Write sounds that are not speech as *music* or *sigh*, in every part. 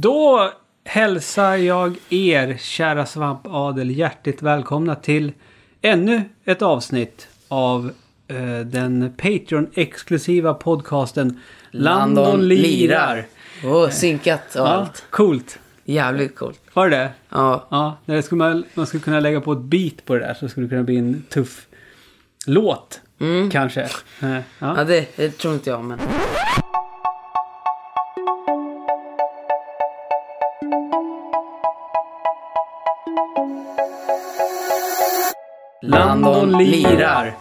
Då hälsar jag er, kära svampadel, hjärtligt välkomna till ännu ett avsnitt av eh, den Patreon-exklusiva podcasten Landon, Landon lirar. lirar. Åh, synkat och Ja, allt. coolt. Jävligt coolt. Var det det? Ja. Ja, det skulle man, man skulle kunna lägga på ett beat på det där så skulle det kunna bli en tuff låt. Mm. Kanske. Eh, Ja, Ja. det, det tror inte jag, men... Landon lirar.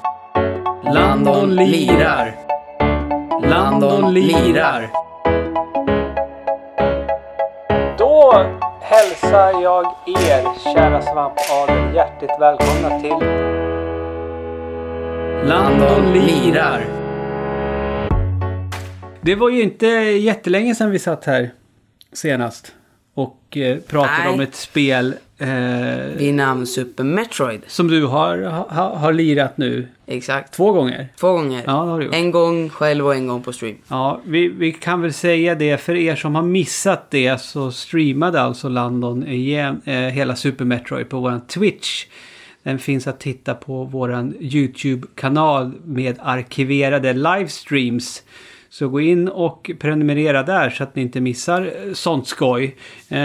Landon lirar. Landon lirar. Då hälsar jag er, kära svampadel, hjärtligt välkomna till Landon lirar. Det var ju inte jättelänge sedan vi satt här senast och eh, pratade Nej. om ett spel eh, Vid namn Super Metroid. som du har, ha, har lirat nu Exakt. två gånger. Två gånger. Ja, det har du gjort. En gång själv och en gång på stream. Ja, vi, vi kan väl säga det. För er som har missat det så streamade alltså Landon igen, eh, hela Super Metroid på våran Twitch. Den finns att titta på våran YouTube-kanal med arkiverade livestreams. Så gå in och prenumerera där så att ni inte missar eh, sånt skoj. Eh,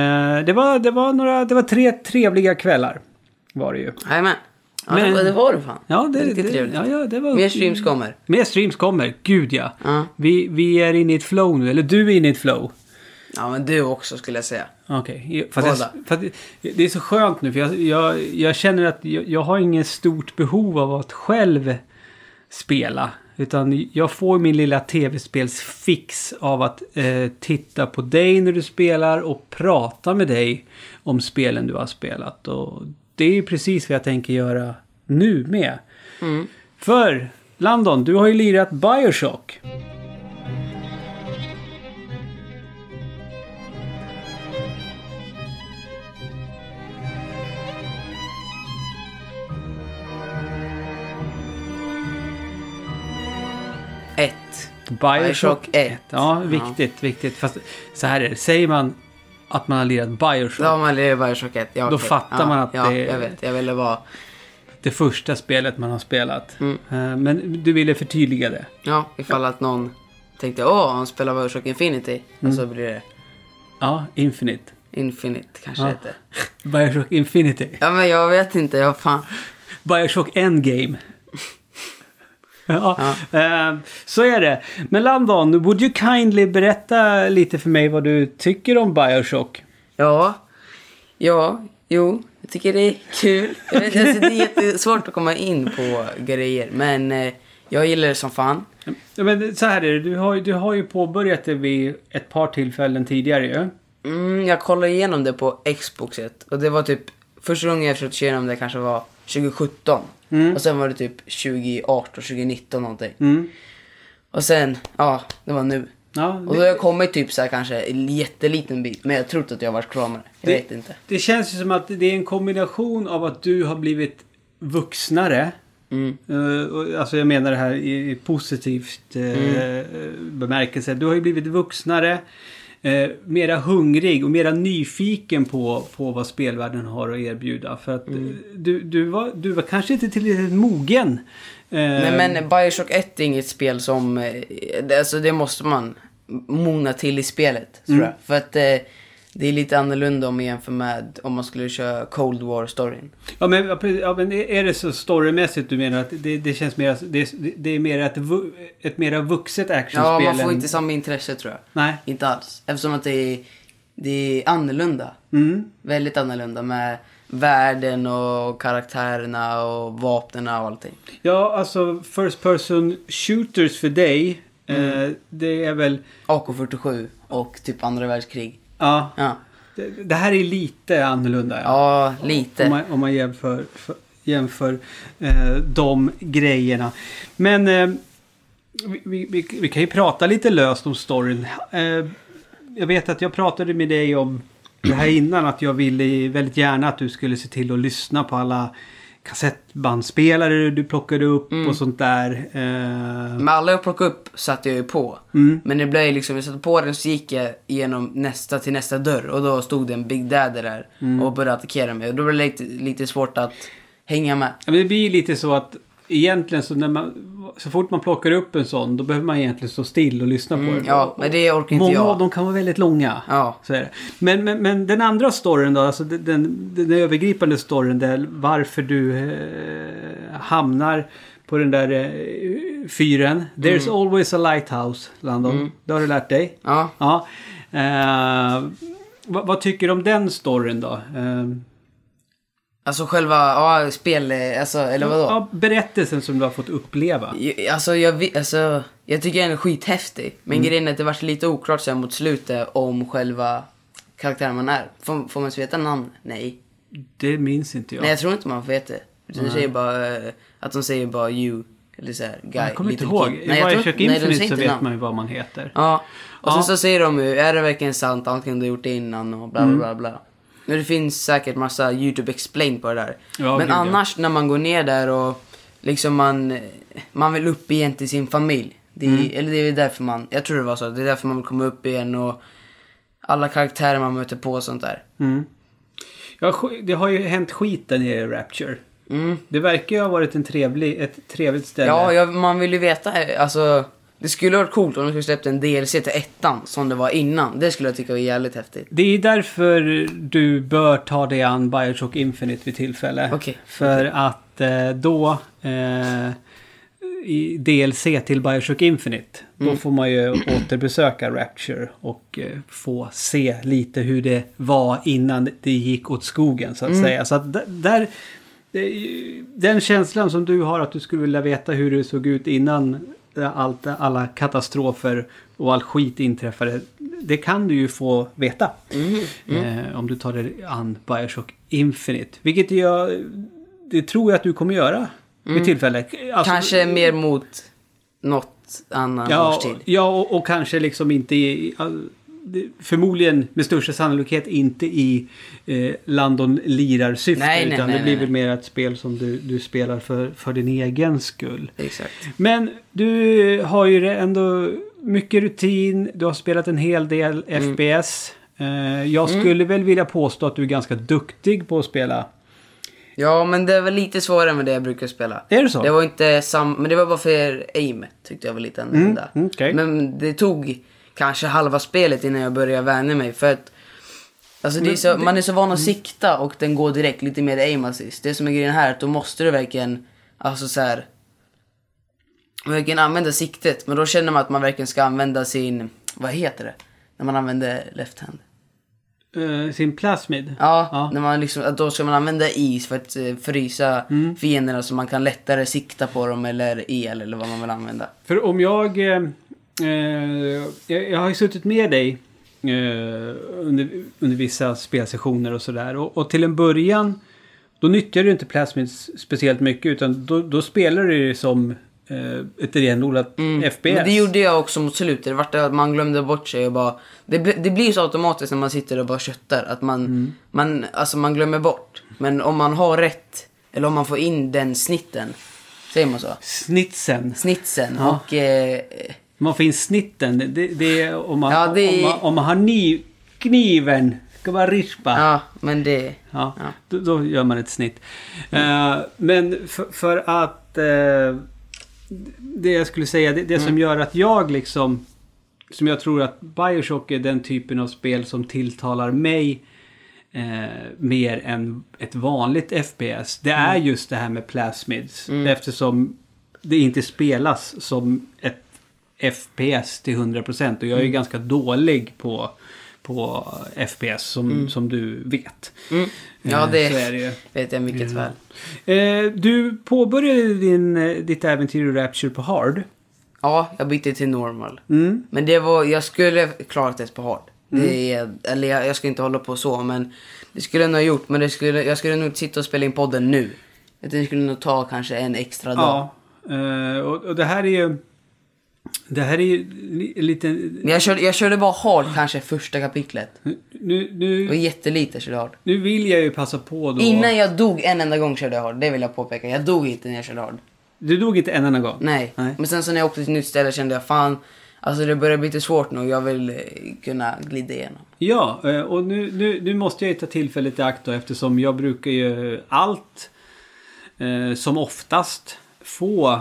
det, var, det, var några, det var tre trevliga kvällar. Var det ju. Jajamän. Ja, Men- det, var- det det fan. Ja, det, Riktigt det, trevligt. ja, ja, det var... Mer streams kommer. Mer streams kommer, gud ja. Ja. Vi, vi är inne i ett flow nu, eller du är inne i ett flow. Ja, men du också skulle jag säga. Okej, fast jag, att det är så skönt nu för jag, jag, jag känner att jag, jag har inget stort behov av att själv spela. Utan jag får min lilla tv-spelsfix av att eh, titta på dig när du spelar och prata med dig om spelen du har spelat. Och det är ju precis vad jag tänker göra nu med. Mm. För Landon, du har ju lirat Bioshock. Bioshock Bioshock 1. ett. Ja, viktigt, viktigt. Fast så här är det. Säger man att man har lirat Bioshock, Ja, man lirar Bioshock 1. Ja, Då okej. fattar ja, man att ja, det- jag vet. Jag ville vara... det första spelet man har spelat. Mm. Eh, Men du ville förtydliga det. Ja, ifall att någon tänkte åh, han spelar Bioshock Infinity. Mm. Och så blir det Ja, Infinite. Infinite kanske Ja. heter. *laughs* Bioshock Infinity. Ja, men jag vet inte. Jag fan... Bioshock Endgame. *laughs* ja, eh, så är det. Men Landon, would you kindly berätta lite för mig vad du tycker om Bioshock? Ja, ja, jo, jag tycker det är kul. Jag vet, alltså, det är jättesvårt att komma in på grejer, men eh, jag gillar det som fan. Ja, men så här är det, du har, du har ju påbörjat det vid ett par tillfällen tidigare ju. Mm, jag kollade igenom det på Xboxet och det var typ första gången jag försökte igenom det kanske var 2017. Mm. Och sen var det typ 2018, 2019 någonting. Mm. Och sen, ja, det var nu. Ja, Och då har jag kommit typ så här kanske en jätteliten bit, men jag tror inte att jag har varit klar med det. Jag Det- vet inte. det känns ju som att det är en kombination av att du har blivit vuxnare. Mm. Eh, alltså jag menar det här i, i positivt uh, bemärkelse. Du har ju blivit vuxnare. Uh, mera hungrig och mera nyfiken på, på vad spelvärlden har att erbjuda. För att Mm. eh, du, du, var, du var kanske inte tillräckligt mogen. Eh, Nej men Bioshock 1 är inget spel som, eh, alltså det måste man mogna till i spelet tror Mm. jag. För att eh, det är lite annorlunda om man jämför med om man skulle köra Cold War-storyn. Ja men, ja, men är det så storymässigt du menar att det, det känns mer, det, det är mer ett, ett mera vuxet actionspel? Ja, man får än- inte samma intresse tror jag. Nej. Inte alls. Eftersom att det är, det är annorlunda. Mm. Väldigt annorlunda med världen och karaktärerna och vapnena och allting. Ja, alltså First Person Shooters för dig. Mm. Eh, det är väl... AK47 och typ andra världskrig. Ja, Ja, det, det här är lite annorlunda. ja lite. Om man, om man jämför, för, jämför eh, de grejerna. Men eh, vi, vi, vi, vi kan ju prata lite löst om storyn. Eh, jag vet att jag pratade med dig om det här innan. Att jag ville väldigt gärna att du skulle se till att lyssna på alla kassettbandspelare du plockade upp Mm. och sånt där. Eh, Men alla jag plockade upp satte jag ju på. Mm. Men det blev liksom, jag satte på den så gick jag igenom nästa till nästa dörr och då stod det en Big Daddy där Mm. och började attackera mig. Och då blev det lite, lite svårt att hänga med. Ja, men det blir lite så att egentligen så när man, så fort man plockar upp en sån då behöver man egentligen stå still och lyssna på Mm, den. ja, men det orkar inte Många jag. av dem kan vara väldigt långa. Ja. Så är det. Men, men, men den andra storyn då, alltså den, den, den övergripande storyn där varför du eh, hamnar på den där eh, fyren. There's Mm. always a lighthouse, Landon. Det har du lärt dig. Ja. Ja. Eh, vad, vad tycker du om den storyn då? Eh, Alltså själva, ja, spel, alltså, eller vadå? ja, berättelsen som du har fått uppleva. Jag- Alltså jag, alltså, jag tycker den är skithäftig. Men Mm. grejen är att det vart lite oklart sen mot slutet om själva karaktären man är. Får, får man ens veta namn? Nej. Det minns inte jag. Nej, jag tror inte man får veta det. Utan det säger bara, att de säger bara you. Eller så här, guy. jag kommer inte ihåg. kid. I Nej, jag tror Bioshock inte- nej, de Infinite så vet namn. man ju vad man heter. Ja. Och Ja. sen så säger de ju, är det verkligen sant? Kunde ha gjort det innan och bla bla Mm. bla bla. Men det finns säkert massa YouTube explain på det där. Ja, Men gud, ja. annars när man går ner där och liksom man, man vill upp igen till sin familj. Det är, Mm. Eller det är därför man, jag tror det var så, det är därför man vill komma upp igen och alla karaktärer man möter på och sånt där. Mm. Ja, det har ju hänt skit där nere i Rapture. Mm. Det verkar ju ha varit en trevlig, ett trevligt ställe. Ja, jag, man vill ju veta, alltså det skulle varit coolt om de skulle släppt en DLC till ettan som det var innan. Det skulle jag tycka var jävligt häftigt. Det är därför du bör ta dig an Bioshock Infinite vid tillfälle. Okej. För att eh, då eh, i DLC till Bioshock Infinite då Mm. får man ju återbesöka Rapture och eh, få se lite hur det var innan det gick åt skogen så att Mm. säga. Så att där den känslan som du har att du skulle vilja veta hur det såg ut innan allt, alla katastrofer och all skit inträffade. Det kan du ju få veta. Eh, om du tar dig an Bioshock Infinite. Vilket jag... Det tror jag att du kommer göra vid tillfälle. Alltså, Kanske mer mot något annan Ja, årstid. ja och, och kanske liksom inte i... all- Förmodligen med största sannolikhet inte i eh, Landon lirar-syfte. Nej, nej, utan nej, det blir väl mer ett spel som du, du spelar för, för din egen skull. Exakt. Men du har ju ändå mycket rutin. Du har spelat en hel del Mm. FPS. Eh, jag skulle väl vilja påstå att du är ganska duktig på att spela. Ja, men det var lite svårare med det jag brukar spela. Är det så? Det var inte sam... Men det var bara för aim tyckte jag var lite annorlunda. Mm, okej. Men det tog kanske halva spelet innan jag började vänja mig. För att... Alltså det är så, man är så van att sikta och den går direkt lite mer aim assist. Det som är grejen här är att då måste du verkligen, alltså så här, verkligen använda siktet. Men då känner man att man verkligen ska använda sin, vad heter det? När man använder left hand. Eh, sin plasmid. Ja, Ja. När man liksom, då ska man använda is för att eh, frysa Mm. fienderna så man kan lättare sikta på dem eller el eller vad man vill använda. För om jag... Eh, jag, jag har ju suttit med dig eh, under, under vissa spelsessioner och sådär. Och, och till en början då nyttjar du inte plasmids speciellt mycket utan då, då spelar du det som eh, ett renodlat FPS. Mm. Men det gjorde jag också mot slutet. Det vart att man glömde bort sig och bara... Det, det blir så automatiskt när man sitter och bara köttar. Att man, Mm. man, alltså man glömmer bort. Men om man har rätt, eller om man får in den snitten. Säger man så? Snitsen. Snitsen Ja. och... Eh, Man får in snitten. Det, det, är om man, Ja, det- om man, om man har ni, kniven. Ska vara rispa. ja, men det... Ja, Ja. Då, då gör man ett snitt. Eh, men för, för att eh, det jag skulle säga, det, det som Mm. gör att jag liksom som jag tror att Bioshock är den typen av spel som tilltalar mig eh, mer än ett vanligt FPS. Det är Mm. just det här med plasmids. Eftersom det inte spelas som ett FPS till 100% och jag är ju ganska dålig på, på FPS som, som du vet. Mm. Ja, Eh, det är det vet jag mycket väl. Eh, du påbörjade din, eh, ditt äventyr i Rapture på Hard. Ja, jag bytte till normal. Mm. Men det var, jag skulle klarat det på hard. Det är, eller jag, jag ska inte hålla på så, men det skulle jag nog ha gjort. Men det skulle, jag skulle nog sitta och spela in podden nu. Det skulle nog ta kanske en extra dag. Ja. Och, och det här är ju... Det här är ju li- lite... Men jag körde, jag körde bara hard kanske första kapitlet. Nu, Det var nu, jättelite jag körde hard. nu vill jag ju passa på då. Innan jag dog en enda gång körde jag hard. Det vill jag påpeka. Jag dog inte när jag körde hard. Du dog inte en enda gång? Nej. Nej. Men sen så när jag åkte till ett nytt ställe kände jag fan, alltså det börjar bli lite svårt nu. Jag vill eh, kunna glida igenom. Ja, eh, och nu, nu, nu måste jag ju ta tillfället i akt då eftersom jag brukar ju allt eh, som oftast få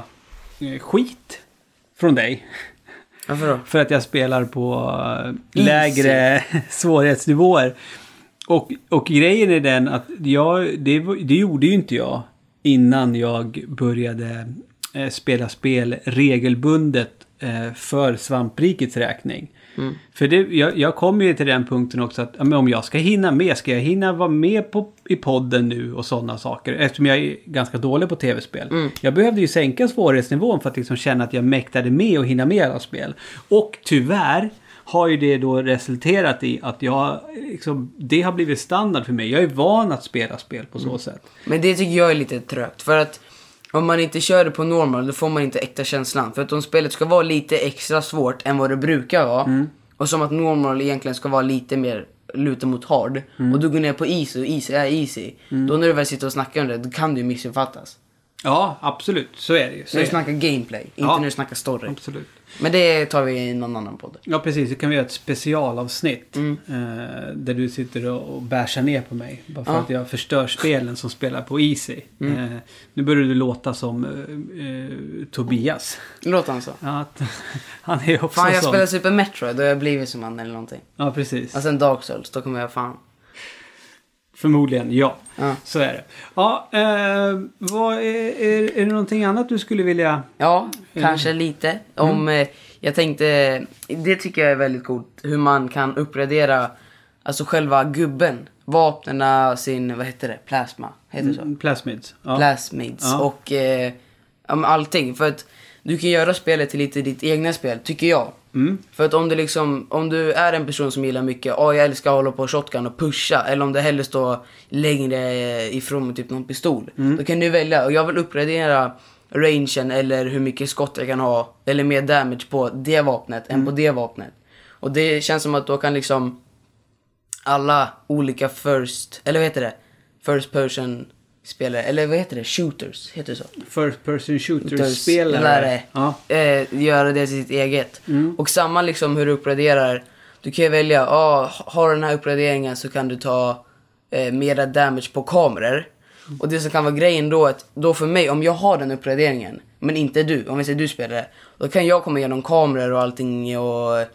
eh, skit från dig. Varför då? För att jag spelar på eh, lägre *laughs* svårighetsnivåer. Och, och grejen är den att jag, det, det gjorde ju inte jag innan jag började eh, spela spel regelbundet eh, för svamprikets räkning. För det, jag, jag kommer ju till den punkten också att om jag ska hinna med, ska jag hinna vara med på, i podden nu och sådana saker? Eftersom jag är ganska dålig på tv-spel. Jag behövde ju sänka svårighetsnivån för att liksom känna att jag mäktade med och hinna med alla spel. Och tyvärr har ju det då resulterat i att jag, liksom, det har blivit standard för mig. Jag är van att spela spel på så sätt. Men det tycker jag är lite trögt. För att om man inte kör det på normal då får man inte äkta känslan. För att om spelet ska vara lite extra svårt än vad det brukar vara. Och som att normal egentligen ska vara lite mer luta mot hard. Och du går ner på easy och easy är easy. Då när du väl sitter och snackar om det då kan det ju missuppfattas. Ja, absolut. Så är det ju. Så det. snackar gameplay, inte Ja. du snackar story. Absolut. Men det tar vi i någon annan podd. Ja, precis. Det kan vi göra ett specialavsnitt. Mm. Eh, där du sitter och, och bärsar ner på mig. Bara för Ja. att jag förstör spelen som spelar på Easy. Mm. Eh, nu börjar du låta som eh, eh, Tobias. Låter han så? Ja, att, *laughs* han är också Fan jag spelar Super Metroid då har jag blivit som han eller någonting. Ja, precis. Och sen Dark Souls, då kommer jag fan... Förmodligen, ja. Ja. Så är det. Ja, eh, vad är, är, är det någonting annat du skulle vilja... Ja, kanske lite. Om, eh, jag tänkte, det tycker jag är väldigt coolt. Hur man kan uppgradera, alltså själva gubben. Vapnena, sin, vad heter det, plasma. Heter det så? Plasmids? Ja. Plasmids Ja. och eh, allting. För att du kan göra spelet till lite ditt egna spel, tycker jag. Mm. För att om du liksom, om du är en person som gillar mycket, åh jag älskar att hålla på shotgun och pusha. Eller om det hellre står längre ifrån med typ någon pistol. Mm. Då kan du välja, och jag vill uppgradera rangen eller hur mycket skott jag kan ha. Eller mer damage på det vapnet Mm. än på det vapnet. Och det känns som att då kan liksom alla olika first, eller vad heter det? First person spelare, eller vad heter det? Shooters, heter det så? First person shooter-spelare. Spelare. Ja. Eh, göra det till sitt eget. Och samma liksom hur du uppgraderar. Du kan ju välja, ah, har du den här uppgraderingen så kan du ta eh, mera damage på kameror. Och det som kan vara grejen då att, då för mig, om jag har den uppgraderingen, men inte du, om vi säger du spelare, då kan jag komma igenom kameror och allting och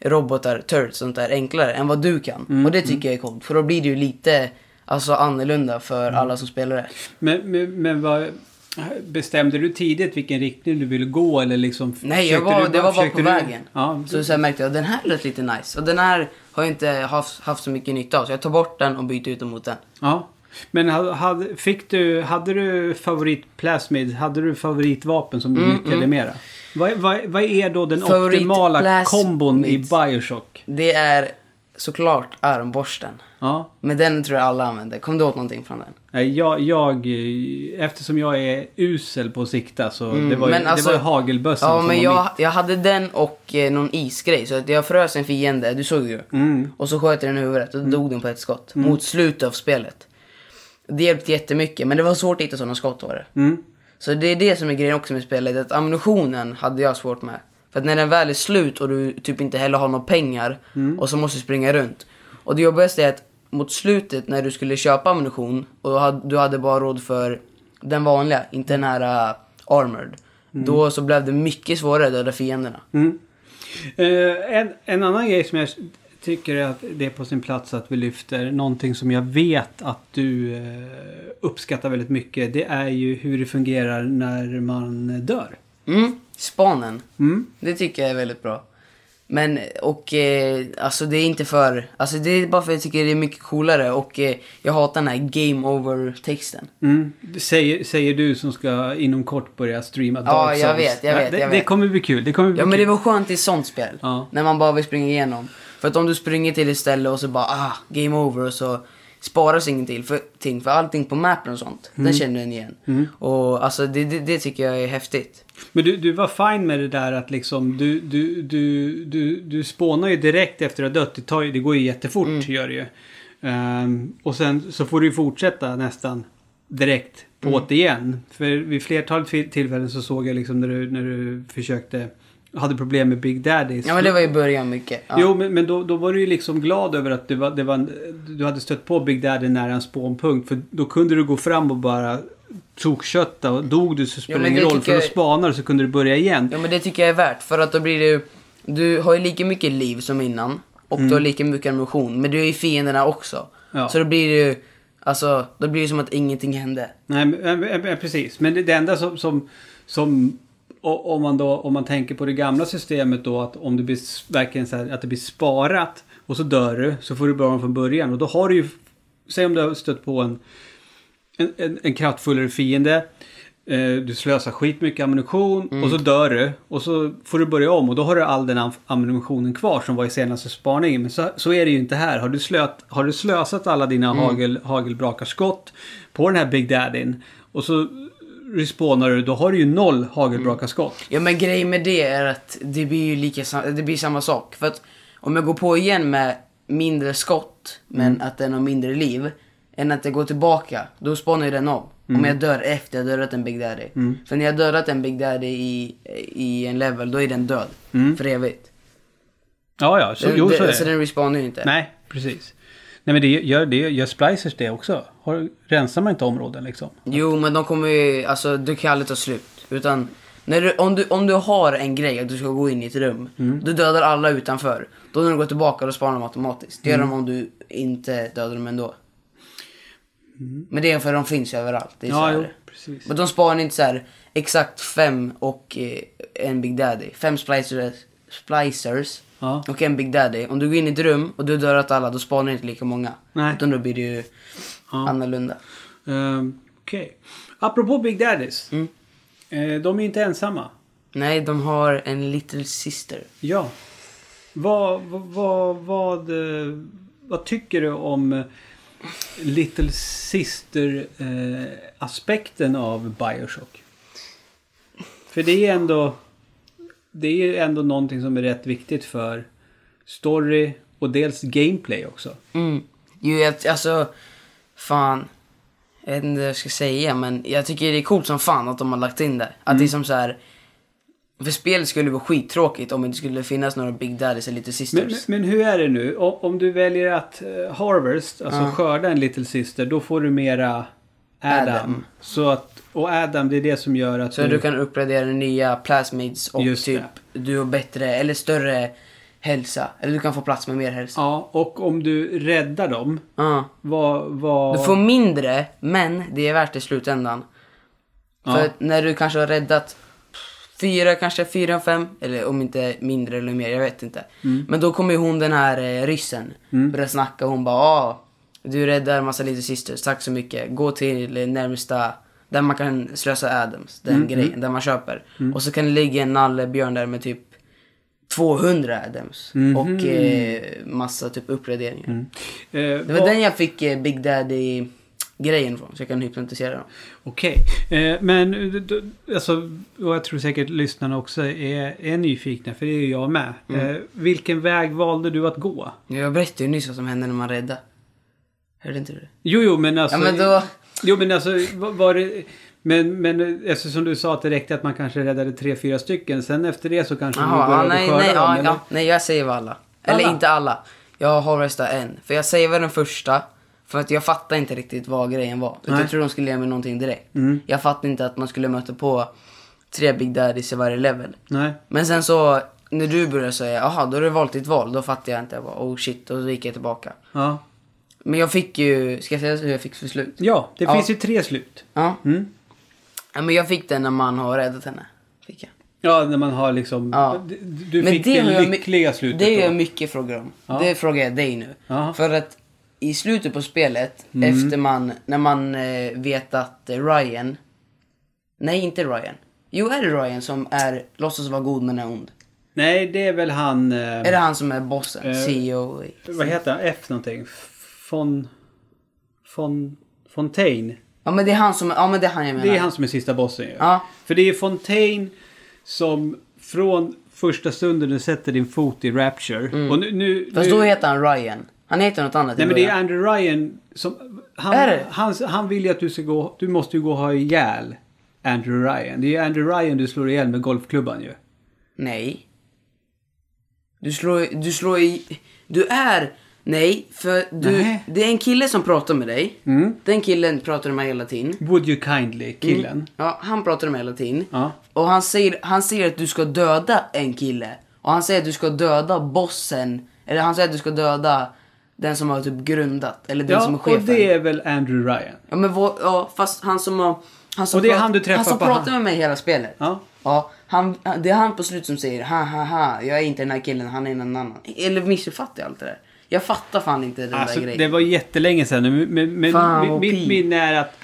robotar, turrets och sånt där enklare än vad du kan. Och det tycker jag är coolt, för då blir det ju lite alltså, annorlunda för alla som spelar det. Men, men, men vad... Bestämde du tidigt vilken riktning du ville gå eller liksom... Nej, jag var, du det var bara på du- vägen. Ja, Så, jag märkte jag den här lät lite nice. Och den här har jag inte haft, haft så mycket nytta av. Så jag tar bort den och byter ut den mot den. ja. Men hade, fick du, hade du favorit plasmid? Hade du favoritvapen som du nyttjade mera? Vad, vad, vad är då den Mm, optimala kombon i Bioshock? Det är såklart armborsten. Ja. Men den tror jag alla använder. Kom du åt någonting från den? Jag, jag, eh, eftersom jag är usel på att sikta så det var ju, alltså- det var ju hagelbössan Ja, som men var jag, jag hade den och eh, någon isgrej. Så att jag frös en fiende, du såg ju. Mm. Och så sköt jag den i huvudet och dog den på ett skott. Mot slutet av spelet. Det hjälpte jättemycket, men det var svårt att hitta sådana skott var det. Mm. Så det är det som är grejen också med spelet, att ammunitionen hade jag svårt med. För att när den väl är slut och du typ inte heller har några pengar och så måste du springa runt. Och det jobbigaste är att mot slutet när du skulle köpa ammunition och du hade bara råd för den vanliga, inte den här uh, armored. Då så blev det mycket svårare att döda fienderna. Mm. Eh, en, en annan grej som jag tycker att det är på sin plats att vi lyfter. Någonting som jag vet att du eh, uppskattar väldigt mycket. Det är ju hur det fungerar när man dör. Mm, spanen. Mm. Det tycker jag är väldigt bra. Men, och eh, alltså det är inte för, alltså det är bara för att jag tycker det är mycket coolare och eh, jag hatar den här game over-texten. Mm. Det Säger, säger du som ska inom kort börja streama Dark Ja, jag vet, jag vet, det, jag det vet. kommer bli kul. Det kommer bli Ja men det kul. var skönt i sånt spel. Ja. När man bara vill springa igenom. För att om du springer till ett ställe och så bara ah, game over och så sparas ingenting för, ting, för allting på mappen och sånt. Mm. Den känner den igen. Och alltså det, det, det tycker jag är häftigt. Men du, du var fine med det där att liksom du, du, du, du, du spånar ju direkt efter att ha dött. Det, tar, det går ju jättefort Mm. gör det ju. Ehm, och sen så får du ju fortsätta nästan direkt på Mm. det igen. För vid flertalet tillfällen så såg jag liksom när du, när du försökte, hade problem med Big Daddy. Ja men det var i början mycket. Ja. Jo, men, men då, då var du ju liksom glad över att det var, det var, en- du hade stött på Big Daddy nära en spånpunkt. För då kunde du gå fram och bara tokkötta och dog du så spelar det men ingen det roll. För då spanar så kunde du börja igen. Ja men det tycker jag är värt för att då blir det Du har ju lika mycket liv som innan och du har lika mycket ammunition men du är ju fienderna också. Mm. Ja. Så då blir det ju Alltså då blir det som att ingenting hände. Nej, men, precis. Men det, det enda som, som, som om man då, om man tänker på det gamla systemet då att om det blir verkligen så här, att det blir sparat och så dör du så får du börja om från början och då har du ju, säg om du har stött på en, en, en, en kraftfullare fiende. Eh, du slösar skitmycket ammunition och så dör du och så får du börja om och då har du all den am- ammunitionen kvar som var i senaste spaningen. Men så, så är det ju inte här. Har du, slöt, har du slösat alla dina hagel, hagelbrakarskott på den här Big Daddyn och så respawnar du, då har du ju noll hagelbrakarskott. Ja men grejen med det är att det blir ju lika det blir samma sak. För att om jag går på igen med mindre skott men att den har mindre liv än att jag går tillbaka, då spawnar ju den om. Om jag dör efter jag dödat en Big Daddy. För när jag dödat en Big Daddy i, i en level, då är den död. För evigt. Ja, ja, så, Den, jo, så är det, så den respawnar ju inte. Nej, precis. Nej men det gör, det gör splicers det också. Har, rensar man inte områden liksom? Jo, men de kommer ju, alltså du kan aldrig ta slut. Utan, när du, om, du, om du har en grej att du ska gå in i ett rum, du dödar alla utanför. Då när du går tillbaka, då sparar de automatiskt. Det gör de om du inte dödar dem ändå. Men det är för de finns ju överallt. Det är så Ja, jo, precis. Men de sparar inte så här exakt fem och eh, en Big Daddy. Fem splicers, splicers Ja. och en Big Daddy. Om du går in i ett rum och du dödat alla, då sparar inte lika många. Nej. Utan då blir det ju annorlunda. Um, Okej. Apropå Big Daddies. Mm. Eh, de är inte ensamma. Nej, de har en little sister. Ja. Vad, vad, vad, vad, eh, vad tycker du om eh, Little Sister-aspekten av Bioshock? För det är ändå... Det är ändå någonting som är rätt viktigt för story och dels gameplay också. Mm. Jo, jag, alltså, fan. Jag vet inte vad jag ska säga, men jag tycker det är coolt som fan att de har lagt in det. Att det är som så här. För spelet skulle vara skittråkigt om det skulle finnas några Big Daddies eller Little Sisters. Men, men, men hur är det nu? O- Om du väljer att uh, harvest, alltså Ja. skörda en Little Sister, då får du mera Adam. Adam. Så att, och Adam, det är det som gör att så du kan uppgradera nya plasmids och Just typ du har bättre eller större hälsa. Eller du kan få plats med mer hälsa. Ja, och om du räddar dem, Ja. vad... vad... Du får mindre, men det är värt det i slutändan. För att när du kanske har räddat fyra, kanske fyra, fem, eller om inte mindre eller mer, jag vet inte. Mm. Men då kommer ju hon den här eh, ryssen börja snacka hon bara ah, du räddar massa Little Sisters, tack så mycket. Gå till eh, närmsta, där man kan slösa Adams, den Mm, grejen, där man köper. Och så kan det ligga en nallebjörn där med typ 200 Adams Mhm. och eh, massa typ uppgraderingar. Eh, Det var vad- den jag fick eh, Big Daddy grejen från, så jag kan hypnotisera dem. Okej, eh, men alltså, och jag tror säkert lyssnarna också är, är nyfikna, för det är ju jag med. Mm. Eh, vilken väg valde du att gå? Jag berättade ju nyss vad som hände när man räddade. Hörde inte du det? Jo, jo, men alltså... Ja men då... Jo, men alltså var, det... Men, men eftersom du sa att det räckte att man kanske räddade tre, fyra stycken. Sen efter det så kanske Jaha, du ja, började nej, skörda nej, dem, ja, eller? ja, nej, jag säger alla. Eller Alla? inte alla. Jag har röstat en. För jag säger väl den första. För att jag fattar inte riktigt vad grejen var. Utan jag tror de skulle ge mig någonting direkt. Mm. Jag fattar inte att man skulle möta på tre Big Daddies i varje level. Nej. Men sen så, när du började säga jaha, då har du valt ditt val. Då fattade jag inte. Jag bara, oh shit. Och så gick jag tillbaka. Ja. Men jag fick ju, ska jag säga hur jag fick för slut? Ja, det Ja. finns ju tre slut. Ja. Mm. ja. Men jag fick den när man har räddat henne. Fick jag. Ja, när man har liksom... Ja. Du, du Men fick det det jag lyckliga slutet Det är då. jag mycket frågor om. Ja. Det frågar jag dig nu. För att i slutet på spelet, Mm. efter man, när man eh, vet att eh, Ryan... Nej, inte Ryan. Jo, är det Ryan som är, låtsas vara god men är ond? Nej, det är väl han... Eh, Är det han som är bossen? Eh, CEO? Vad heter han? F någonting? Von... Fon, Fontaine. Ja men det är han som, ja men det är han jag menar. Det är han som är sista bossen ju. Ja. För det är Fontaine som från första stunden du sätter din fot i Rapture. Och nu, nu, Mm. Fast nu, då heter han Ryan. Han heter något annat Nej men det är. Andrew Ryan som... Han, Är det? han, han vill ju att du ska gå... Du måste ju gå och ha ihjäl Andrew Ryan. Det är ju Andrew Ryan du slår ihjäl med golfklubban ju. Nej. Du slår, du slår i... Du är... Nej, för du... Nej. Det är en kille som pratar med dig. Mm. Den killen pratar med hela tiden. Would you kindly, killen. Ja, han pratar med hela tiden. Ja. Och han säger, han säger att du ska döda en kille. Och han säger att du ska döda bossen. Eller han säger att du ska döda den som har typ grundat. Eller den som är Ja, chefen. och det är väl Andrew Ryan. Ja, men vad, ja, fast han som har... Han som Och det är han du träffar Han som på pratar med mig hela spelet. Ja. Ja, han, det är han på slutet som säger ha ha ha, jag är inte den här killen, han är en annan. Eller missuppfattar jag allt det där? Jag fattar fan inte den Alltså, där grejen. det var jättelänge sedan. Men, men Fan, mitt, minne är att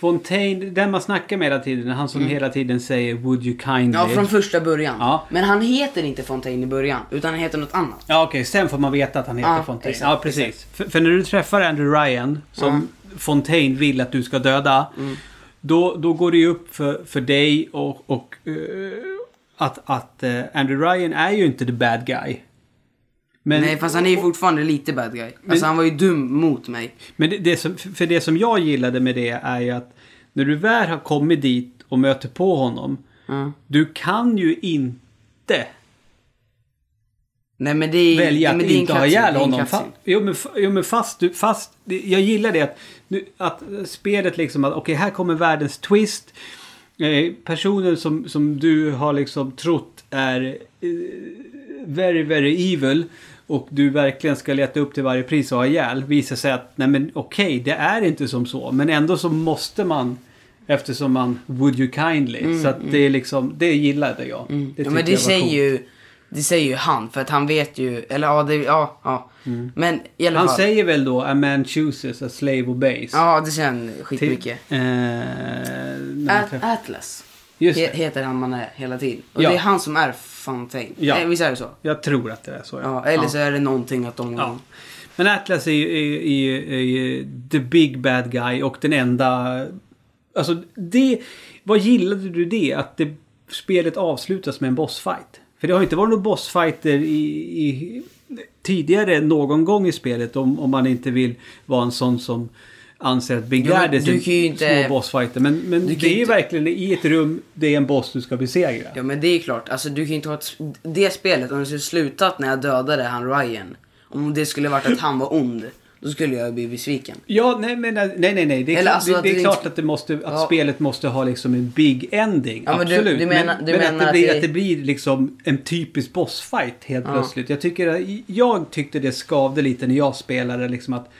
Fontaine, den man snackar med hela tiden, han som hela tiden säger Would you kindly. Mm. Ja, från första början. Ja. Men han heter inte Fontaine i början, utan han heter något annat. Ja okej, sen får man veta att han heter Ja, Fontaine. exakt, ja precis. För, för när du träffar Andrew Ryan, som Fontaine vill att du ska döda. Mm. Då, då går det ju upp för, för dig och, och eh, att, att eh, Andrew Ryan är ju inte the bad guy. Men, Nej, fast han är ju fortfarande lite bad guy. Alltså han var ju dum mot mig. men det, det som, för det som jag gillade med det är ju att när du väl har kommit dit och möter på honom. Ja. Du kan ju inte Nej men det är välja men att en inte ha ihjäl honom. Fa- jo, men, jo men fast du, fast, jag gillar det att, nu, att spelet liksom att okej här kommer världens twist. Eh, personen som, som du har liksom trott är eh, very very evil och du verkligen ska leta upp till varje pris och ha ihjäl visar sig att nej men okej det är inte som så men ändå så måste man eftersom man would you kindly så att det är liksom det gillade jag. Det Mm, Ja, tyckte men det säger coolt. ju det säger ju han för att han vet ju eller ja det ja ja. Men i alla Han fall. säger väl då a man chooses, a slave obeys. Ja det säger han Till- skitmycket. Eh, At- Atlas. Just det. heter han man är hela tiden. Och Ja. det är han som är Fontaine. Ja. Eh, visst är det så? Jag tror att det är så. Ja, eller så är det någonting att de... Ja. Men Atlas är ju, är, är, är ju the big bad guy och den enda... Alltså det... Vad gillade du det? Att det, spelet avslutas med en bossfight? För det har inte varit några bossfighter i, i, tidigare någon gång i spelet om, om man inte vill vara en sån som anser att Daddy är du inte- små bossfighter. Men, men Du det är ju inte- verkligen i ett rum, det är en boss du ska besegra. Ja men det är klart, alltså du kan inte ha ett, det spelet, om det skulle slutat när jag dödade han Ryan. Om det skulle varit att han var ond, då skulle jag bli besviken. Ja, nej, men nej, nej, nej. Det är, Eller klart, alltså det, att det är klart att, det måste, att Ja. spelet måste ha liksom en big ending. Ja, men du- absolut. du menar- men du men menar att, det att blir, det- att det blir liksom en typisk bossfight helt Ja. plötsligt. Jag, tycker, jag tyckte det skavde lite när jag spelade. Liksom att,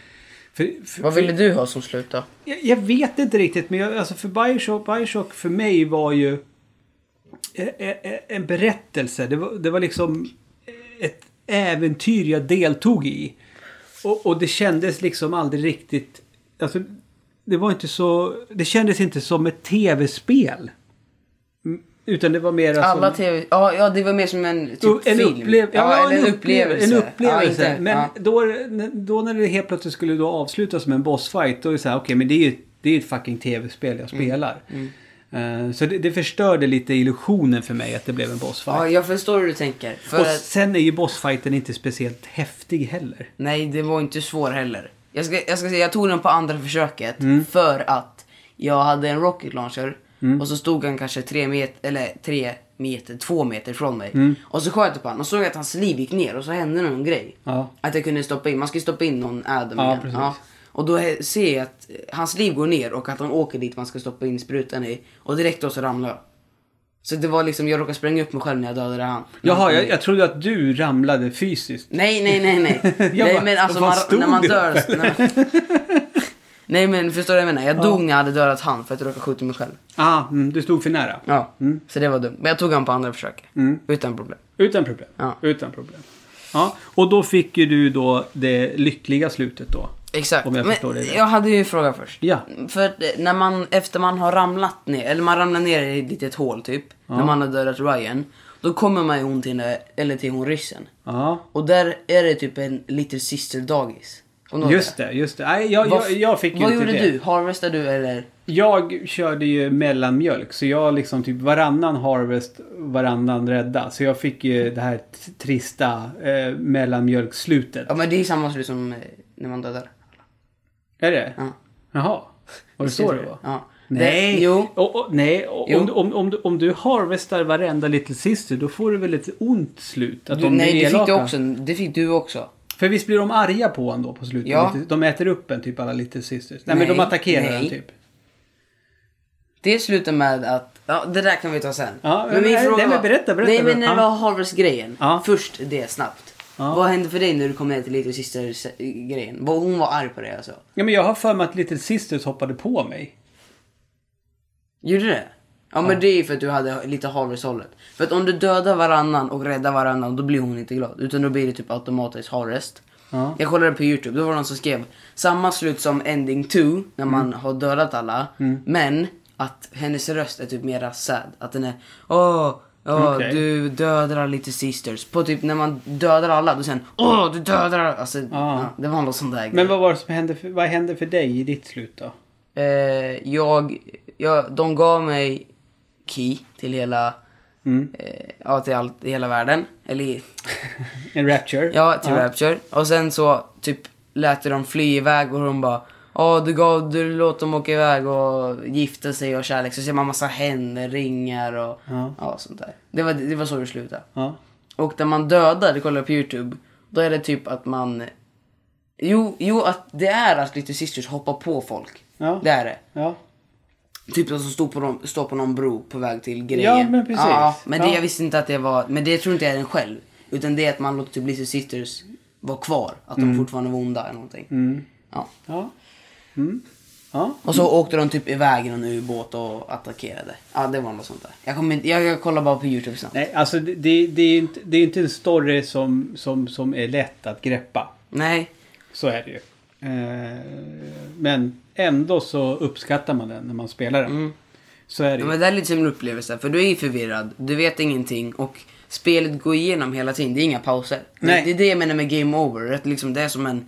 för, för, Vad ville du ha som slut då? jag, jag vet inte riktigt, men jag, alltså för Bioshock, Bioshock för mig var ju eh, eh, en berättelse. Det var, det var liksom ett äventyr jag deltog i. Och, och det kändes liksom aldrig riktigt... Alltså, det var inte så... Det kändes inte som ett tv-spel. Mm, Utan det var mer Alla som... tv... Ja, ja, det var mer som en typ en, film. upplev ja, eller en upplevelse. En Ja, upplevelse. inte- men ja. då, då när det helt plötsligt skulle då avslutas med en bossfight. Då är det så här, okej men det är ju det är ett fucking tv-spel jag Mm. spelar. Eh, så det, det förstörde lite illusionen för mig att det blev en bossfight. ja, jag förstår hur du tänker. För Och sen är ju bossfighten inte speciellt häftig heller. nej, det var inte svår heller. Jag ska, jag ska säga, jag tog den på andra försöket Mm. för att jag hade en rocket launcher och så stod han kanske tre meter, eller tre meter, två meter från mig. Mm. Och så sköt jag på honom och såg att hans liv gick ner och så hände någon grej. Ja. Att jag kunde stoppa in, man ska ju stoppa in någon Adam Ja, precis. Och då ser jag att hans liv går ner och att han åker dit man ska stoppa in sprutan i. Och direkt då så ramlar jag. Så det var liksom, jag råkade spränga upp mig själv när jag dödade han. Jaha, jag, jag trodde att du ramlade fysiskt. Nej, nej, nej, nej. *laughs* Nej bara, men alltså man, när man dör... När man... *laughs* nej men förstår du vad jag menar? Jag dog när jag hade dödat han för att jag råkade skjuta mig själv. Ah, mm, du stod för nära. Ja, Mm. så det var dumt. Men jag tog han på andra försöket. Utan problem. Utan problem. Ja. Utan problem. Ja, och då fick ju du då det lyckliga slutet då. Exakt. Om jag men förstår det rätt. jag hade ju en fråga först. Ja. För eh, när man, efter man har ramlat ner, eller man ramlar ner i ett litet hål typ. När man har dödat Ryan. Då kommer man ju hon till, eller till hon ryssen. Ja. Och där är det typ en little sister dagis. Just det, just det. Nej, jag, jag, jag fick Vad inte gjorde det. du? Harvestade du eller? Jag körde ju mellanmjölk, så jag liksom typ varannan harvest, varannan rädda. Så jag fick ju det här trista eh, mellanmjölkslutet. Ja men det är samma slut som eh, när man dödar. Är det? Ja. Jaha. Var det så det var? Ja. Nej, Det, jo. Och, och, nej. Jo. om, om, om, om du harvestar varenda Little Sister då får du väl ett ont slut? Att Du, de nej det fick du också. Det fick du också. För visst blir de arga på en då på slutet? Ja. De äter upp en typ alla Little Sisters. Nej, Nej, men de attackerar nej. en typ. Det slutar med att... Ja, det där kan vi ta sen. Ja, men- nej, men berätta, berätta, Nej, men när det var Harvest-grejen. Ja. Först det snabbt. Ja. Vad hände för dig när du kom ner till Little Sisters-grejen? Hon var arg på dig alltså. Ja, men jag har för mig att Little Sisters hoppade på mig. Gjorde det? Ja, men det är ju för att du hade lite Harvest-hållet. För att om du dödar varannan och räddar varannan, då blir hon inte glad. Utan då blir det typ automatiskt Harvest. Ja. Jag kollade på YouTube, då var det någon som skrev samma slut som Ending 2, när man Mm. har dödat alla. Men att hennes röst är typ mera sad. Att den är åh, åh Okej. du dödar lite sisters. På typ när man dödar alla, då han åh du dödar alla. Alltså, ja. det var något sånt där grej. Men vad var det som hände för, vad hände för dig i ditt slut då? Eh, jag, jag, de gav mig key till hela, Mm. eh, ja till allt, hela världen. Eller *laughs* En Rapture? Ja, till Rapture. Och sen så typ lät de fly iväg och hon bara Ja, du gav, du låt dem åka iväg och gifta sig och kärlek. Så ser man massa händer, ringar och Ja. ja, sånt där. Det var, det var så det slutade. Ja. Och när man dödar, det kollar på YouTube, då är det typ att man... Jo, jo att det är att Little Sisters hoppar på folk. Ja. Det är det. Typ som står på, någon, står på någon bro på väg till grejen. Ja, men precis. Ja, men det, Ja. jag visste inte att det var... Men det tror inte jag är den själv. Utan det är att man låter typ Little Sisters vara kvar. Att de fortfarande var onda eller någonting. Mm. Ja. Ja. Mm. Ja. Och så åkte de typ iväg i någon ubåt och attackerade. Ja, det var något sånt där. Jag, kommer inte, jag, jag kollar bara på YouTube snabbt. Nej, alltså det, det, det är ju inte, det är inte en story som, som, som är lätt att greppa. Nej. Så är det ju. Eh, men ändå så uppskattar man den när man spelar den. Så är det ju. men det är lite som en upplevelse. För du är ju förvirrad. Du vet ingenting. Och spelet går igenom hela tiden. Det är inga pauser. Nej. Det är det jag menar med Game Over. Att liksom det är som en...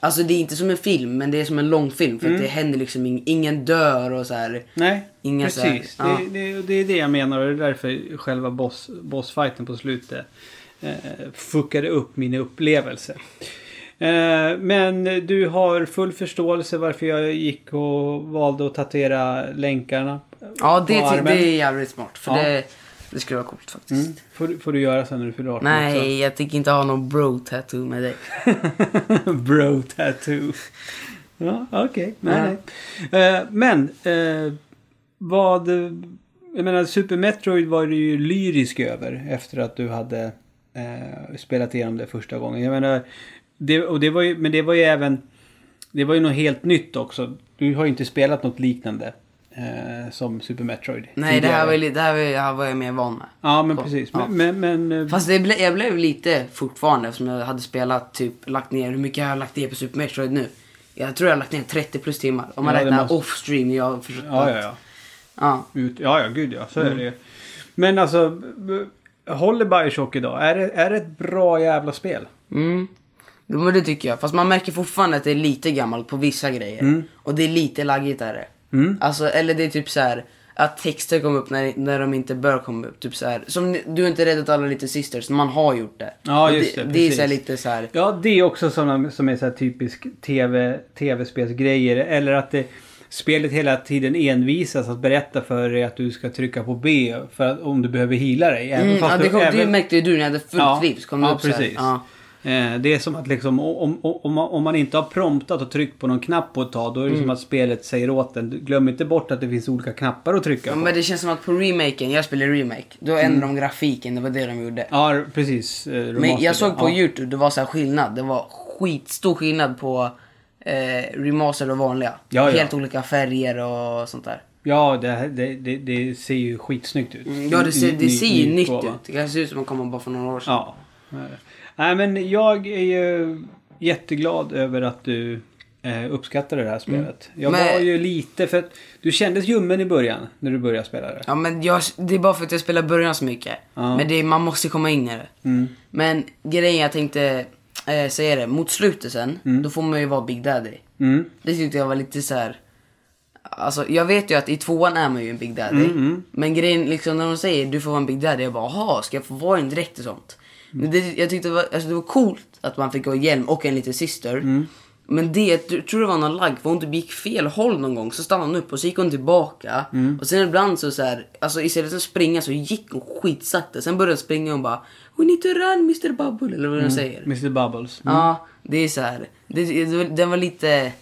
Alltså det är inte som en film, men det är som en långfilm. För att det händer liksom ing, ingen dör och så här. Nej, Inga så här- precis. ja. Det, det, det är det jag menar och det är därför själva boss, bossfighten på slutet eh, fuckade upp min upplevelse. Eh, men du har full förståelse varför jag gick och valde att tatuera länkarna Ja, det, armen. det är jävligt smart. För Ja. det, det skulle vara coolt faktiskt. Mm. Får, får du göra sen när du fyller 18 Nej, jag tänker inte ha någon bro-tattoo med dig. också. *laughs* Bro tattoo. Ja, okej. Nej, nej. Eh, men eh, vad... Jag menar, Super Metroid var du ju lyrisk över efter att du hade eh, spelat igenom det första gången. Jag menar, det, och det var ju, men det var ju även... Det var ju något helt nytt också. Du har ju inte spelat något liknande eh, som Super Metroid. Nej, det tidigare. här var, li- det här var, det här var jag mer van med. Ja, men Så, precis. ja. Men, men, men eh, Fast det ble, jag blev lite fortfarande eftersom jag hade spelat typ lagt ner, hur mycket har jag lagt ner på Super Metroid nu? Jag tror jag har lagt ner 30 plus timmar. Om man Ja, det räknar måste- off-stream. Jag har försökt Ja, ja, ja. ja. Ut, ja, ja, gud ja. Så Mm. är det ju. Men alltså, håller Bioshock idag? Är det, är det ett bra jävla spel? Mm. Jo, men det tycker jag. Fast man märker fortfarande att det är lite gammalt på vissa grejer. Mm. Och det är lite laggigt är det. Mm. Alltså, eller det är typ så här att texter kommer upp när, när de inte bör komma upp. Typ så här. Som du har inte räddat alla lite sisters, man har gjort det. Ja, just det, Det är så precis. lite så här. Ja, det är också sådana som är så typisk TV, tv-spelsgrejer. Eller att det, spelet hela tiden envisas att berätta för dig att du ska trycka på B för att, om du behöver hila dig. Även Mm, ja, det, kom, det även- märkte ju du när jag hade fullt Ja, liv. Så kom det ja, upp så här. precis. Ja. Eh, Det är som att liksom, om, om, om, man, man inte har promptat och tryckt på någon knapp på ett tag, då är det Mm. som att spelet säger åt en. Glöm inte bort att det finns olika knappar att trycka Ja, på. men det känns som att på remaken, jag spelar remake, då ändrade Mm. de grafiken, det var det de gjorde. Ja, precis. eh, Men jag såg på ja. youtube, det var så här skillnad. Det var skitstor skillnad på eh, remastered och vanliga. Ja, ja. Helt olika färger och sånt där. Ja, det, det, det, det ser ju skitsnyggt ut. Ja, det ser, det ser ju ny nytt ut. Det ser ut som att komma bara för några år sedan. Ja. Nej, men jag är ju jätteglad över att du eh, uppskattade det här spelet. Jag Mm. Men- var ju lite för att du kändes ljummen i början när du började spela det. Ja, men jag, det är bara för att jag spelar början så mycket. Ja. Men det, man måste komma in i det. Mm. Men grejen jag tänkte... eh, säga det, mot slutet sen, då får man ju vara Big Daddy. Mm. Det tyckte jag var lite så här. Alltså jag vet ju att i tvåan är man ju en Big Daddy. Mm, Men grejen liksom när de säger du får vara en Big Daddy, jag bara jaha, ska jag få vara en direkt och sånt? Men det, jag tyckte det var, alltså, det var coolt att man fick ha hjälm och en liten syster. Mm. Men det, jag tror det var någon lagg för hon typ gick fel håll någon gång. Så stannade hon upp och så gick hon tillbaka. Mm. Och sen ibland så, så här, alltså istället för att springa så gick hon skitsakta. Sen började hon springa och bara We need to run Mr Bubble eller vad Mm. de säger. Mr Bubbles. Mm. Ja, det är så här. Det, det, den var lite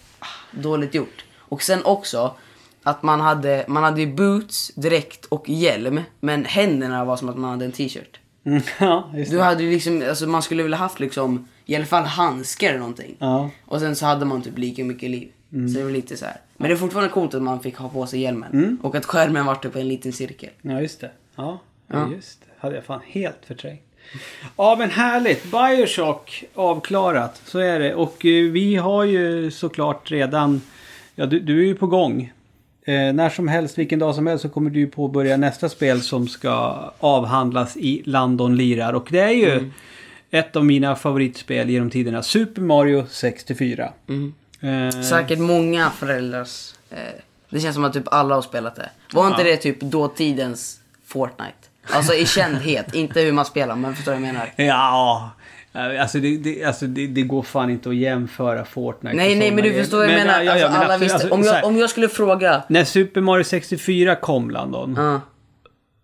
dåligt gjort. Och sen också att man hade, man hade boots, dräkt och hjälm. Men händerna var som att man hade en t-shirt. Mm. *laughs* Ja, just Du det. hade ju liksom, alltså man skulle vilja haft liksom i alla fall handskar eller någonting. Ja. Och sen så hade man typ lika mycket liv. Så det var lite så här. Men det är fortfarande coolt att man fick ha på sig hjälmen. Och att skärmen var typ en liten cirkel. Ja, just det. Ja, ja. Ja. just det. Hade jag fan helt förträngt. Ja, men härligt. Bioshock avklarat. Så är det. Och eh, vi har ju såklart redan... Ja, du, du är ju på gång. Eh, när som helst, vilken dag som helst så kommer du ju påbörja nästa spel som ska avhandlas i Landon lirar. Och det är ju ett av mina favoritspel genom tiderna. Super Mario 64. Eh, Säkert många föräldrars... Eh, det känns som att typ alla har spelat det. Var inte Ja. det typ dåtidens Fortnite? Alltså i kändhet, *laughs* inte hur man spelar, men förstår du vad jag menar? Ja, alltså det, det, alltså det, det går fan inte att jämföra Fortnite Nej, nej, men du förstår vad jag menar. ja, ja, alltså, men alla absolut, visste. alltså, om, jag, om jag skulle fråga... När Super Mario 64 kom Landon, Ja.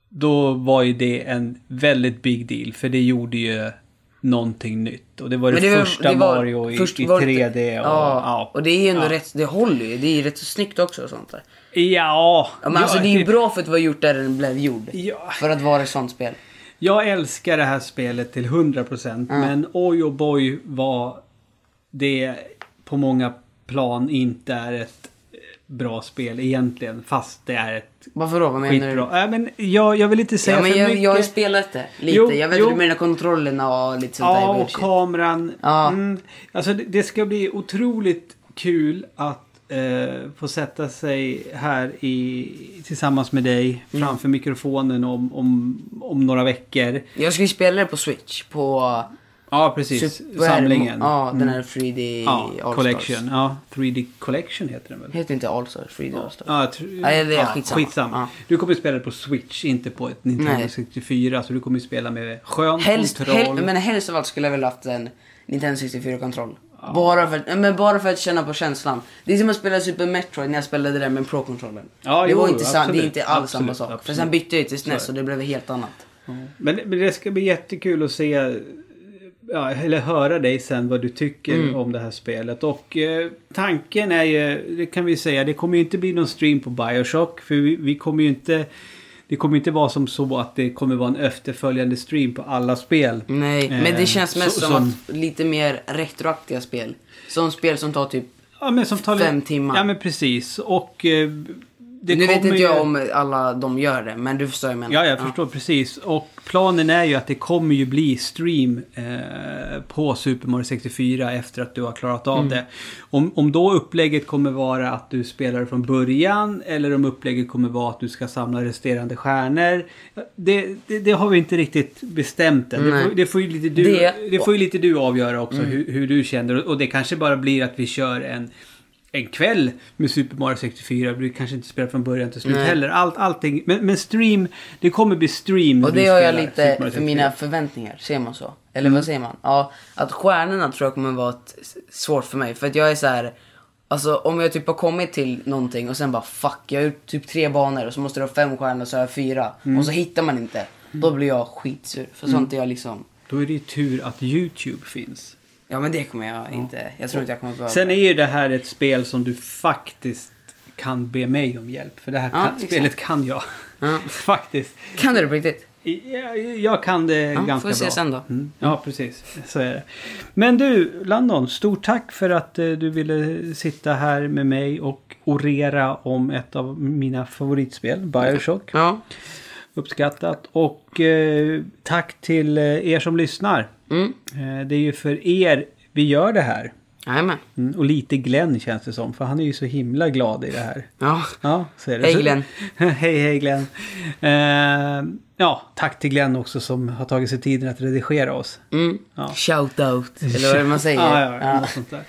då var ju det en väldigt big deal. För det gjorde ju någonting nytt. Och det var det, Men var- första det var- Mario i, först i var det- 3D. Och, ja, ja. och det är ju ändå Ja. rätt, det håller ju. Det är ju rätt så snyggt också och sånt där. Ja, Ja, men alltså det är ju bra för att det var gjort där den blev gjord. Ja. För att vara ett sånt spel. Jag älskar det här spelet till 100%. Men oj och boy vad det på många plan inte är ett eh, bra spel egentligen. Fast det är ett Varför då? Vad menar du? skitbra. Äh, men jag, jag vill inte säga Ja, men för jag, mycket. jag har ju spelat det lite. Jo, jag vet jo. du menar kontrollerna och lite sånt Ja, där och bullshit. kameran. Ja. Mm, alltså det, det ska bli otroligt kul att eh, få sätta sig här i, tillsammans med dig Mm. framför mikrofonen om, om, om några veckor. Jag ska ju spela det på Switch. På Ja, precis. Sup- vad är det? Samlingen. Ja, den Mm. här 3D Ja, All-Stars. Collection. Ja, 3D Collection heter den väl? Heter inte All-Stars, 3D All-Stars. Ja, det är ja, skitsamma. skitsamma. Ja. Du kommer spela det på Switch, inte på ett Nintendo Nej. 64. Så du kommer spela med skön Helst, kontroll. hel, men helst av allt skulle jag väl haft en Nintendo 64-kontroll. Bara, för, men bara för att känna på känslan. Det är som att spela Super Metroid när jag spelade det med Pro-kontrollen. Ja, det jo, var inte sam, det är inte alls Absolut, samma sak. För absolut. sen bytte jag till SNES det. och det blev helt annat. Men, men det ska bli jättekul att se ja, eller höra dig sen vad du tycker Mm. om det här spelet. Och eh, tanken är ju, det kan vi säga, det kommer ju inte bli någon stream på Bioshock. För vi, vi kommer ju inte, det kommer inte vara som så att det kommer vara en efterföljande stream på alla spel. Nej, men Eh, det känns mest så- som, som- att lite mer retroaktiga spel. Som spel som tar typ... Ja, men som tar Fem timmar. Ja men precis. Och eh, det nu vet inte ju- jag om alla de gör det, men du förstår vad jag menar. Ja, jag förstår precis. Och planen är ju att det kommer ju bli stream eh, på Super Mario 64 efter att du har klarat av det. Om, om då upplägget kommer vara att du spelar från början eller om upplägget kommer vara att du ska samla resterande stjärnor. Det, det, det har vi inte riktigt bestämt än. Det får, det, får ju lite du, Det- det, får ju lite du avgöra också hur, hur du känner. Och det kanske bara blir att vi kör en en kväll med Super Mario 64. Du kanske inte spelar från början till slut Nej. heller. Allt, allting. Men, men stream, det kommer bli stream. Och det har jag lite för mina 64. förväntningar, ser man så? Eller Mm. vad säger man? Ja, att stjärnorna tror jag kommer vara svårt för mig. För att jag är så här. Alltså om jag typ har kommit till någonting och sen bara fuck, jag har gjort typ tre banor och så måste du ha fem stjärnor så har jag fyra. Mm. Och så hittar man inte. Då blir jag skitsur. För sånt är jag liksom... Då är det ju tur att YouTube finns. Ja men det kommer jag inte... Jag tror inte jag kommer behöva. Sen är ju det här ett spel som du faktiskt kan be mig om hjälp. För det här kan, spelet kan jag. Ja. *laughs* faktiskt. Kan du det på riktigt? Jag, jag kan det Ja, ganska får vi se bra. sen då. Mm. Ja, precis. Så är det. Men du, Landon. Stort tack för att eh, du ville sitta här med mig och orera om ett av mina favoritspel, Bioshock. Ja. Uppskattat. Och eh, tack till eh, er som lyssnar. Mm. Eh, det är ju för er vi gör det här. Jajamän. Mm, och lite Glenn känns det som, för han är ju så himla glad i det här. Ja. Ja, så är det. Hej, Glenn. *laughs* hej, hej Glenn. Eh, ja, tack till Glenn också som har tagit sig tiden att redigera oss. Mm. Ja. Shout out. Eller vad man säger? *laughs* Ja, ja, ja. Något sånt där.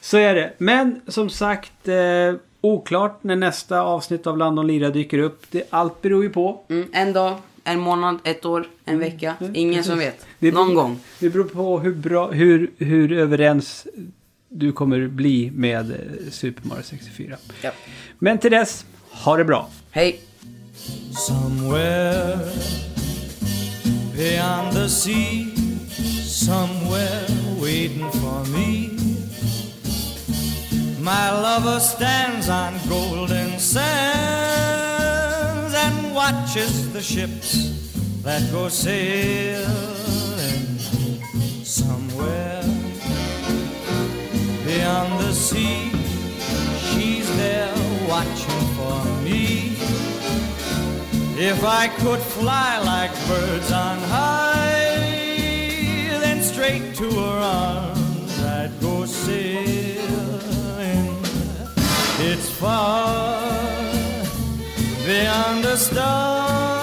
Så är det. Men som sagt, eh, oklart när nästa avsnitt av Land och Lira dyker upp. Det, allt beror ju på. Mm. En dag, en månad, ett år, en vecka. Mm, Ingen precis. som vet. Det beror- Någon gång. Det beror på hur, bra, hur, hur överens du kommer bli med eh, Super Mario 64. Ja. Men till dess, ha det bra. Hej. Somewhere beyond the sea, somewhere waiting for me. My lover stands on golden sands and watches the ships that go sailing. Somewhere beyond the sea, she's there watching for me. If I could fly like birds on high, then straight to her arms I'd go sailing. It's far beyond the stars.